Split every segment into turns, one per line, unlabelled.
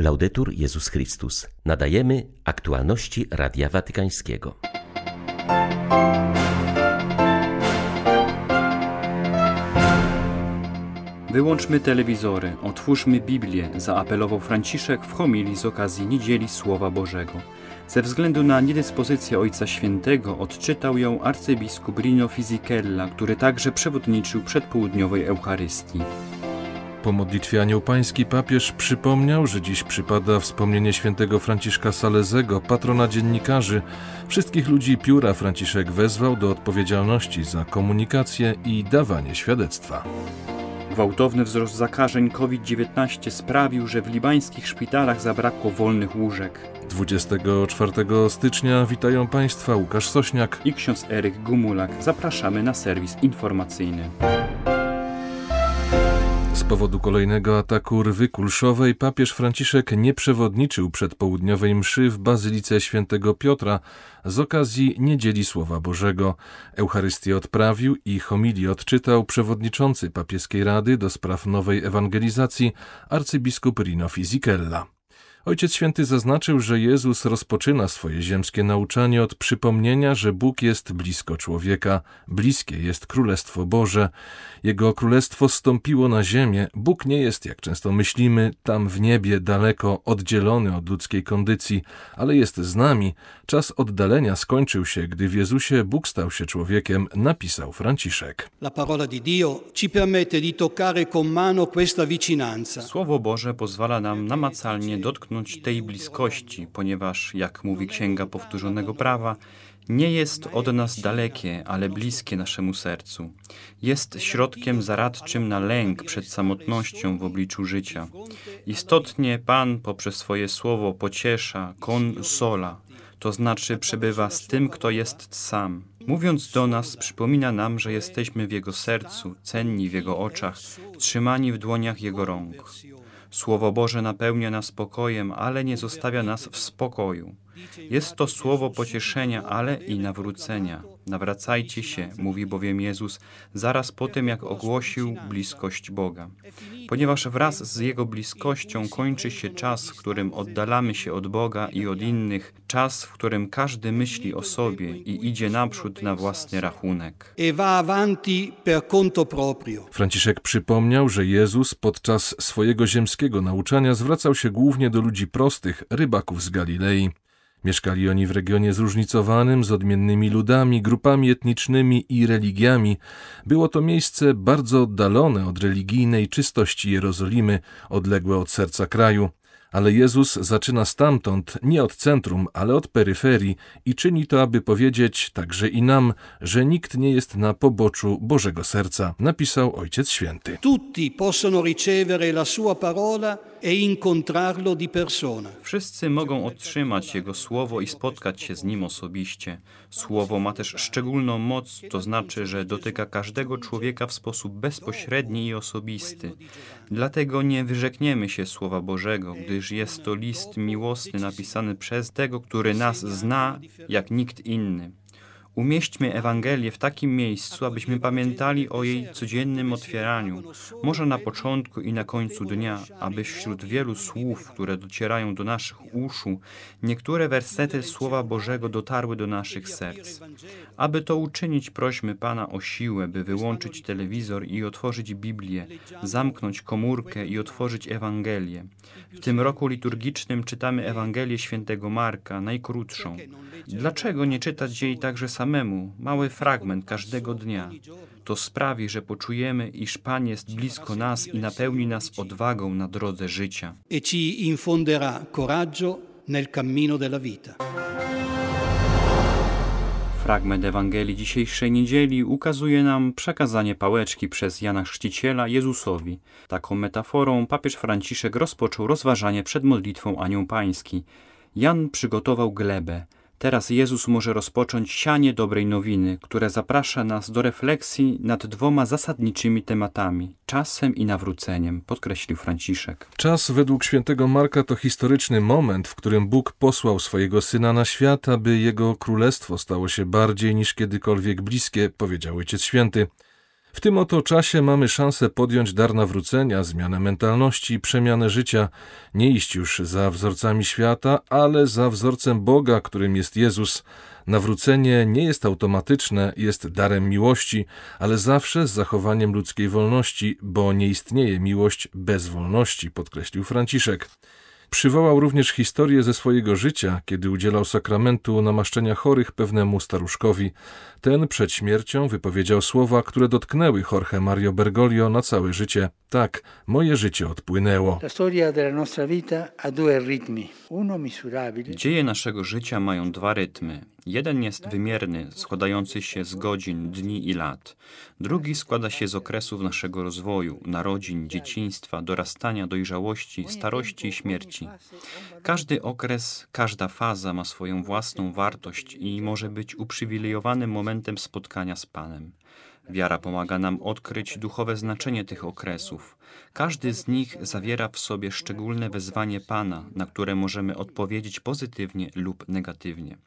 Laudetur Jezus Chrystus. Nadajemy aktualności Radia Watykańskiego.
Wyłączmy telewizory, otwórzmy Biblię, zaapelował Franciszek w homilii z okazji Niedzieli Słowa Bożego. Ze względu na niedyspozycję Ojca Świętego odczytał ją arcybiskup Rino Fisichella, który także przewodniczył przedpołudniowej Eucharystii.
Po modlitwie Anioł Pański papież przypomniał, że dziś przypada wspomnienie świętego Franciszka Salezego, patrona dziennikarzy. Wszystkich ludzi pióra Franciszek wezwał do odpowiedzialności za komunikację i dawanie świadectwa.
Gwałtowny wzrost zakażeń COVID-19 sprawił, że w libańskich szpitalach zabrakło wolnych łóżek.
24 stycznia witają Państwa Łukasz Sośniak
i ksiądz Eryk Gumulak. Zapraszamy na serwis informacyjny.
Powodu kolejnego ataku rwy kulszowej papież Franciszek nie przewodniczył przedpołudniowej mszy w Bazylice Świętego Piotra z okazji Niedzieli Słowa Bożego. Eucharystię odprawił i homilię odczytał przewodniczący papieskiej rady do spraw nowej ewangelizacji arcybiskup Rino Fisichella. Ojciec Święty zaznaczył, że Jezus rozpoczyna swoje ziemskie nauczanie od przypomnienia, że Bóg jest blisko człowieka, bliskie jest Królestwo Boże. Jego Królestwo stąpiło na ziemię. Bóg nie jest, jak często myślimy, tam w niebie, daleko, oddzielony od ludzkiej kondycji, ale jest z nami. Czas oddalenia skończył się, gdy w Jezusie Bóg stał się człowiekiem, napisał Franciszek.
La parola di Dio ci permette di toccare con mano questa vicinanza.
Słowo Boże pozwala nam namacalnie dotknąć tej bliskości, ponieważ, jak mówi Księga Powtórzonego Prawa, nie jest od nas dalekie, ale bliskie naszemu sercu. Jest środkiem zaradczym na lęk przed samotnością w obliczu życia. Istotnie Pan poprzez swoje słowo pociesza, konsola, to znaczy przebywa z tym, kto jest sam. Mówiąc do nas, przypomina nam, że jesteśmy w Jego sercu, cenni w Jego oczach, trzymani w dłoniach Jego rąk. Słowo Boże napełnia nas spokojem, ale nie zostawia nas w spokoju. Jest to słowo pocieszenia, ale i nawrócenia. Nawracajcie się, mówi bowiem Jezus, zaraz po tym, jak ogłosił bliskość Boga. Ponieważ wraz z Jego bliskością kończy się czas, w którym oddalamy się od Boga i od innych, czas, w którym każdy myśli o sobie i idzie naprzód na własny rachunek.
E va avanti per conto proprio.
Franciszek przypomniał, że Jezus podczas swojego ziemskiego nauczania zwracał się głównie do ludzi prostych, rybaków z Galilei. Mieszkali oni w regionie zróżnicowanym, z odmiennymi ludami, grupami etnicznymi i religiami. Było to miejsce bardzo oddalone od religijnej czystości Jerozolimy, odległe od serca kraju. Ale Jezus zaczyna stamtąd, nie od centrum, ale od peryferii i czyni to, aby powiedzieć także i nam, że nikt nie jest na poboczu Bożego Serca, napisał Ojciec Święty.
Tutti possono ricevere la sua parola e incontrarlo di persona.
Wszyscy mogą otrzymać Jego słowo i spotkać się z Nim osobiście. Słowo ma też szczególną moc, to znaczy, że dotyka każdego człowieka w sposób bezpośredni i osobisty. Dlatego nie wyrzekniemy się Słowa Bożego, gdyż jest to list miłosny napisany przez tego, który nas zna jak nikt inny. Umieśćmy Ewangelię w takim miejscu, abyśmy pamiętali o jej codziennym otwieraniu, może na początku i na końcu dnia, aby wśród wielu słów, które docierają do naszych uszu, niektóre wersety Słowa Bożego dotarły do naszych serc. Aby to uczynić, prośmy Pana o siłę, by wyłączyć telewizor i otworzyć Biblię, zamknąć komórkę i otworzyć Ewangelię. W tym roku liturgicznym czytamy Ewangelię świętego Marka, najkrótszą. Dlaczego nie czytać jej także samemu, mały fragment każdego dnia? To sprawi, że poczujemy, iż Pan jest blisko nas i napełni nas odwagą na drodze życia.
E ci infonderà coraggio nel cammino della vita.
Fragment Ewangelii dzisiejszej niedzieli ukazuje nam przekazanie pałeczki przez Jana Chrzciciela Jezusowi. Taką metaforą papież Franciszek rozpoczął rozważanie przed modlitwą Anioł Pański. Jan przygotował glebę. Teraz Jezus może rozpocząć sianie dobrej nowiny, które zaprasza nas do refleksji nad dwoma zasadniczymi tematami czasem i nawróceniem, podkreślił Franciszek.
Czas według świętego Marka to historyczny moment, w którym Bóg posłał swojego syna na świat, aby jego królestwo stało się bardziej niż kiedykolwiek bliskie, powiedział Ojciec Święty. W tym oto czasie mamy szansę podjąć dar nawrócenia, zmianę mentalności, przemianę życia, nie iść już za wzorcami świata, ale za wzorcem Boga, którym jest Jezus. Nawrócenie nie jest automatyczne, jest darem miłości, ale zawsze z zachowaniem ludzkiej wolności, bo nie istnieje miłość bez wolności, podkreślił Franciszek. Przywołał również historię ze swojego życia, kiedy udzielał sakramentu namaszczenia chorych pewnemu staruszkowi. Ten przed śmiercią wypowiedział słowa, które dotknęły Jorge Mario Bergoglio na całe życie. Tak, moje życie odpłynęło.
Dzieje naszego życia mają dwa rytmy. Jeden jest wymierny, składający się z godzin, dni i lat. Drugi składa się z okresów naszego rozwoju, narodzin, dzieciństwa, dorastania, dojrzałości, starości i śmierci. Każdy okres, każda faza ma swoją własną wartość i może być uprzywilejowanym momentem spotkania z Panem. Wiara pomaga nam odkryć duchowe znaczenie tych okresów. Każdy z nich zawiera w sobie szczególne wezwanie Pana, na które możemy odpowiedzieć pozytywnie lub negatywnie.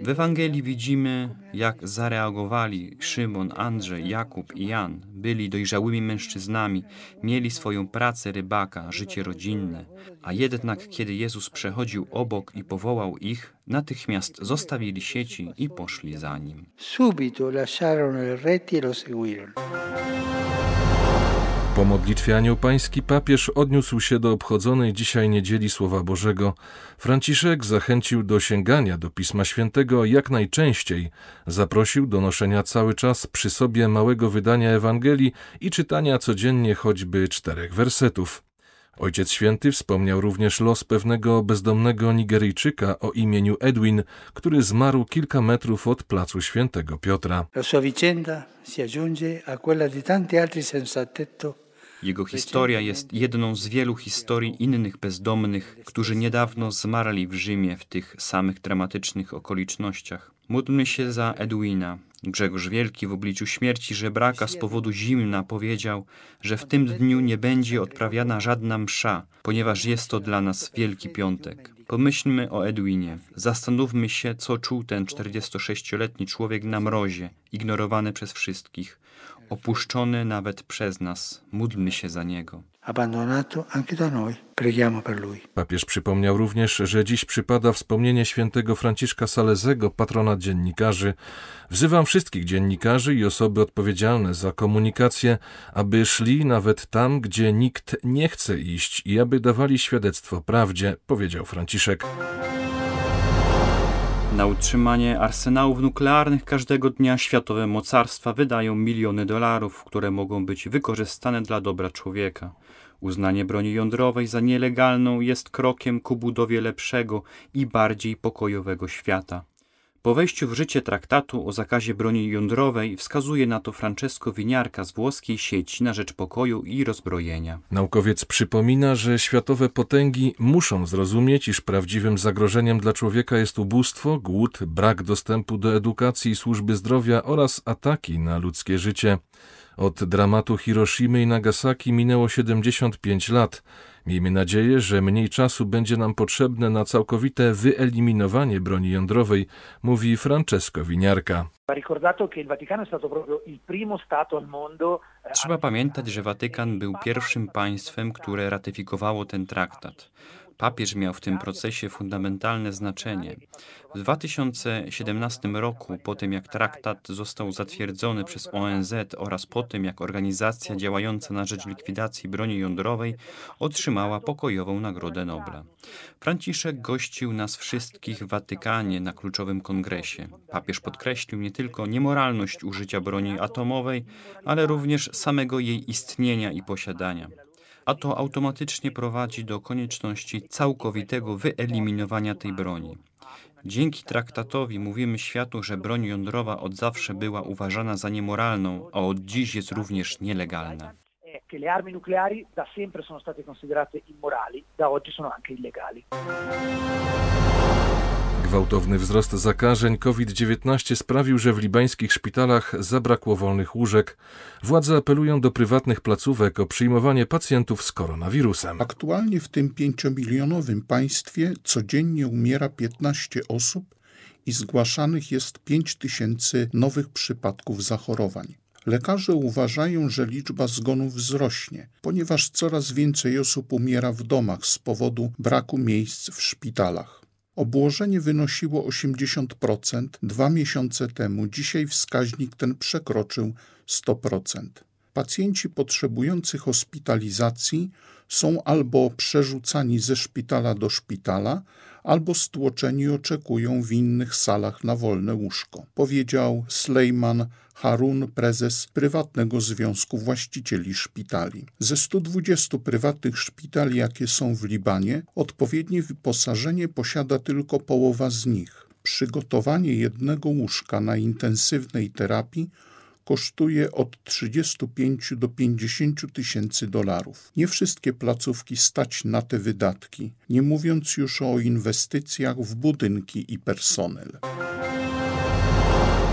W Ewangelii widzimy, jak zareagowali Szymon, Andrzej, Jakub i Jan. Byli dojrzałymi mężczyznami, mieli swoją pracę rybaka, życie rodzinne, a jednak kiedy Jezus przechodził obok i powołał ich, natychmiast zostawili sieci i poszli za nim.
Subito lasciarono le reti e lo seguirono.
Po modlitwie Anioł Pański papież odniósł się do obchodzonej dzisiaj niedzieli Słowa Bożego. Franciszek zachęcił do sięgania do Pisma Świętego jak najczęściej. Zaprosił do noszenia cały czas przy sobie małego wydania Ewangelii i czytania codziennie choćby czterech wersetów. Ojciec Święty wspomniał również los pewnego bezdomnego Nigeryjczyka o imieniu Edwin, który zmarł kilka metrów od placu Świętego Piotra.
Jego historia jest jedną z wielu historii innych bezdomnych, którzy niedawno zmarli w Rzymie w tych samych dramatycznych okolicznościach. Módlmy się za Edwina. Grzegorz Wielki w obliczu śmierci żebraka z powodu zimna powiedział, że w tym dniu nie będzie odprawiana żadna msza, ponieważ jest to dla nas Wielki Piątek. Pomyślmy o Edwinie. Zastanówmy się, co czuł ten 46-letni człowiek na mrozie, ignorowany przez wszystkich opuszczony nawet przez nas. Módlmy się za niego.
Abbandonato anche da noi. Preghiamo per lui.
Papież przypomniał również, że dziś przypada wspomnienie świętego Franciszka Salezego, patrona dziennikarzy. Wzywam wszystkich dziennikarzy i osoby odpowiedzialne za komunikację, aby szli nawet tam, gdzie nikt nie chce iść i aby dawali świadectwo prawdzie, powiedział Franciszek.
Na utrzymanie arsenałów nuklearnych każdego dnia światowe mocarstwa wydają miliony dolarów, które mogą być wykorzystane dla dobra człowieka. Uznanie broni jądrowej za nielegalną jest krokiem ku budowie lepszego i bardziej pokojowego świata. Po wejściu w życie traktatu o zakazie broni jądrowej wskazuje na to Francesco Winiarka z włoskiej sieci na rzecz pokoju i rozbrojenia.
Naukowiec przypomina, że światowe potęgi muszą zrozumieć, iż prawdziwym zagrożeniem dla człowieka jest ubóstwo, głód, brak dostępu do edukacji i służby zdrowia oraz ataki na ludzkie życie. Od dramatu Hiroshimy i Nagasaki minęło 75 lat. Miejmy nadzieję, że mniej czasu będzie nam potrzebne na całkowite wyeliminowanie broni jądrowej, mówi Francesco Winiarka.
Trzeba pamiętać, że Watykan był pierwszym państwem, które ratyfikowało ten traktat. Papież miał w tym procesie fundamentalne znaczenie. W 2017 roku, po tym jak traktat został zatwierdzony przez ONZ oraz po tym jak organizacja działająca na rzecz likwidacji broni jądrowej otrzymała pokojową Nagrodę Nobla. Franciszek gościł nas wszystkich w Watykanie na kluczowym kongresie. Papież podkreślił nie tylko niemoralność użycia broni atomowej, ale również samego jej istnienia i posiadania a to automatycznie prowadzi do konieczności całkowitego wyeliminowania tej broni. Dzięki traktatowi mówimy światu, że broń jądrowa od zawsze była uważana za niemoralną, a od dziś jest również nielegalna. da oggi sono anche illegali.
Gwałtowny wzrost zakażeń COVID-19 sprawił, że w libańskich szpitalach zabrakło wolnych łóżek. Władze apelują do prywatnych placówek o przyjmowanie pacjentów z koronawirusem.
Aktualnie w tym pięciomilionowym państwie codziennie umiera 15 osób i zgłaszanych jest 5 tysięcy nowych przypadków zachorowań. Lekarze uważają, że liczba zgonów wzrośnie, ponieważ coraz więcej osób umiera w domach z powodu braku miejsc w szpitalach. Obłożenie wynosiło 80% dwa miesiące temu, dzisiaj wskaźnik ten przekroczył 100%. Pacjenci potrzebujący hospitalizacji są albo przerzucani ze szpitala do szpitala, albo stłoczeni oczekują w innych salach na wolne łóżko, powiedział Slejman Harun, prezes prywatnego związku właścicieli szpitali. Ze 120 prywatnych szpitali, jakie są w Libanie, odpowiednie wyposażenie posiada tylko połowa z nich. Przygotowanie jednego łóżka na intensywnej terapii kosztuje od 35 do 50 tysięcy dolarów. Nie wszystkie placówki stać na te wydatki, nie mówiąc już o inwestycjach w budynki i personel.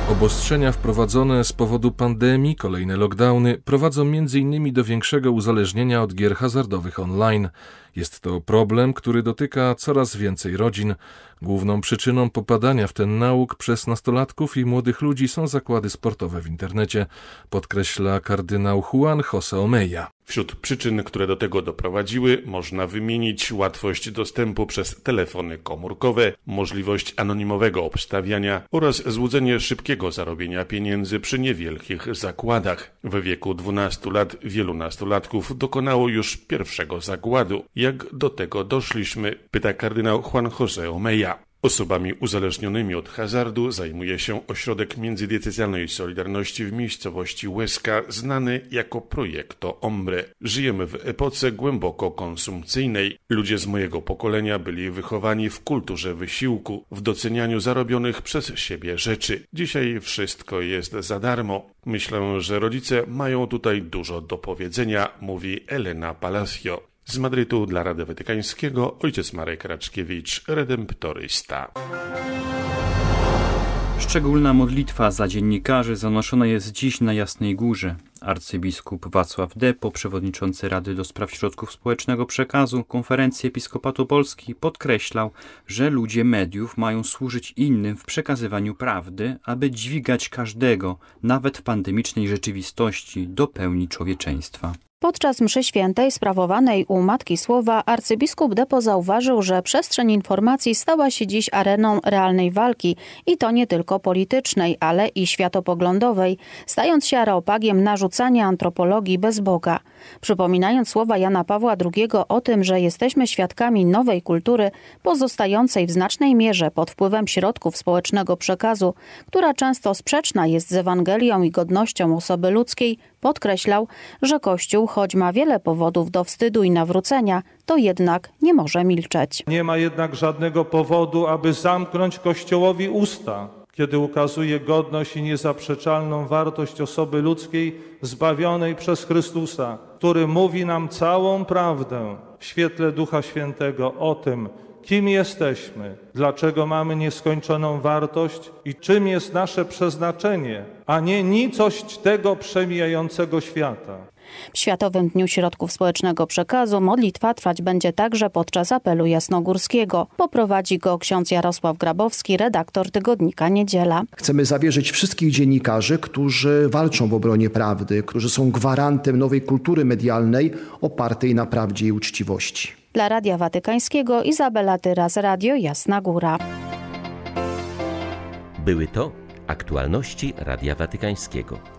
Obostrzenia wprowadzone z powodu pandemii, kolejne lockdowny prowadzą m.in. do większego uzależnienia od gier hazardowych online. Jest to problem, który dotyka coraz więcej rodzin. Główną przyczyną popadania w ten nauk przez nastolatków i młodych ludzi są zakłady sportowe w internecie, podkreśla kardynał Juan José Omeya.
Wśród przyczyn, które do tego doprowadziły, można wymienić łatwość dostępu przez telefony komórkowe, możliwość anonimowego obstawiania oraz złudzenie szybkiego zarobienia pieniędzy przy niewielkich zakładach. W wieku 12 lat wielu nastolatków dokonało już pierwszego zakładu. Jak do tego doszliśmy? Pyta kardynał Juan José Omeya. Osobami uzależnionymi od hazardu zajmuje się Ośrodek Międzydiecezjalnej Solidarności w miejscowości Łeska, znany jako Projekto Ombre. Żyjemy w epoce głęboko konsumpcyjnej. Ludzie z mojego pokolenia byli wychowani w kulturze wysiłku, w docenianiu zarobionych przez siebie rzeczy. Dzisiaj wszystko jest za darmo. Myślę, że rodzice mają tutaj dużo do powiedzenia, mówi Elena Palacio. Z Madrytu dla Rady Watykańskiego ojciec Marek Raczkiewicz, redemptorysta.
Szczególna modlitwa za dziennikarzy zanoszona jest dziś na Jasnej Górze. Arcybiskup Wacław Depo, przewodniczący Rady do Spraw Środków Społecznego Przekazu Konferencji Episkopatu Polski, podkreślał, że ludzie mediów mają służyć innym w przekazywaniu prawdy, aby dźwigać każdego, nawet w pandemicznej rzeczywistości, do pełni człowieczeństwa.
Podczas mszy świętej sprawowanej u Matki Słowa arcybiskup Depo zauważył, że przestrzeń informacji stała się dziś areną realnej walki i to nie tylko politycznej, ale i światopoglądowej, stając się areopagiem narzucania antropologii bez Boga. Przypominając słowa Jana Pawła II o tym, że jesteśmy świadkami nowej kultury pozostającej w znacznej mierze pod wpływem środków społecznego przekazu, która często sprzeczna jest z Ewangelią i godnością osoby ludzkiej, podkreślał, że Kościół, choć ma wiele powodów do wstydu i nawrócenia, to jednak nie może milczeć.
Nie ma jednak żadnego powodu, aby zamknąć Kościołowi usta, kiedy ukazuje godność i niezaprzeczalną wartość osoby ludzkiej zbawionej przez Chrystusa, który mówi nam całą prawdę w świetle Ducha Świętego o tym, kim jesteśmy, dlaczego mamy nieskończoną wartość i czym jest nasze przeznaczenie, a nie nicość tego przemijającego świata.
W Światowym Dniu Środków Społecznego Przekazu modlitwa trwać będzie także podczas apelu jasnogórskiego. Poprowadzi go ksiądz Jarosław Grabowski, redaktor tygodnika Niedziela.
Chcemy zawierzyć wszystkich dziennikarzy, którzy walczą w obronie prawdy, którzy są gwarantem nowej kultury medialnej opartej na prawdzie i uczciwości.
Dla Radia Watykańskiego Izabela Tyras, Radio Jasna Góra.
Były to aktualności Radia Watykańskiego.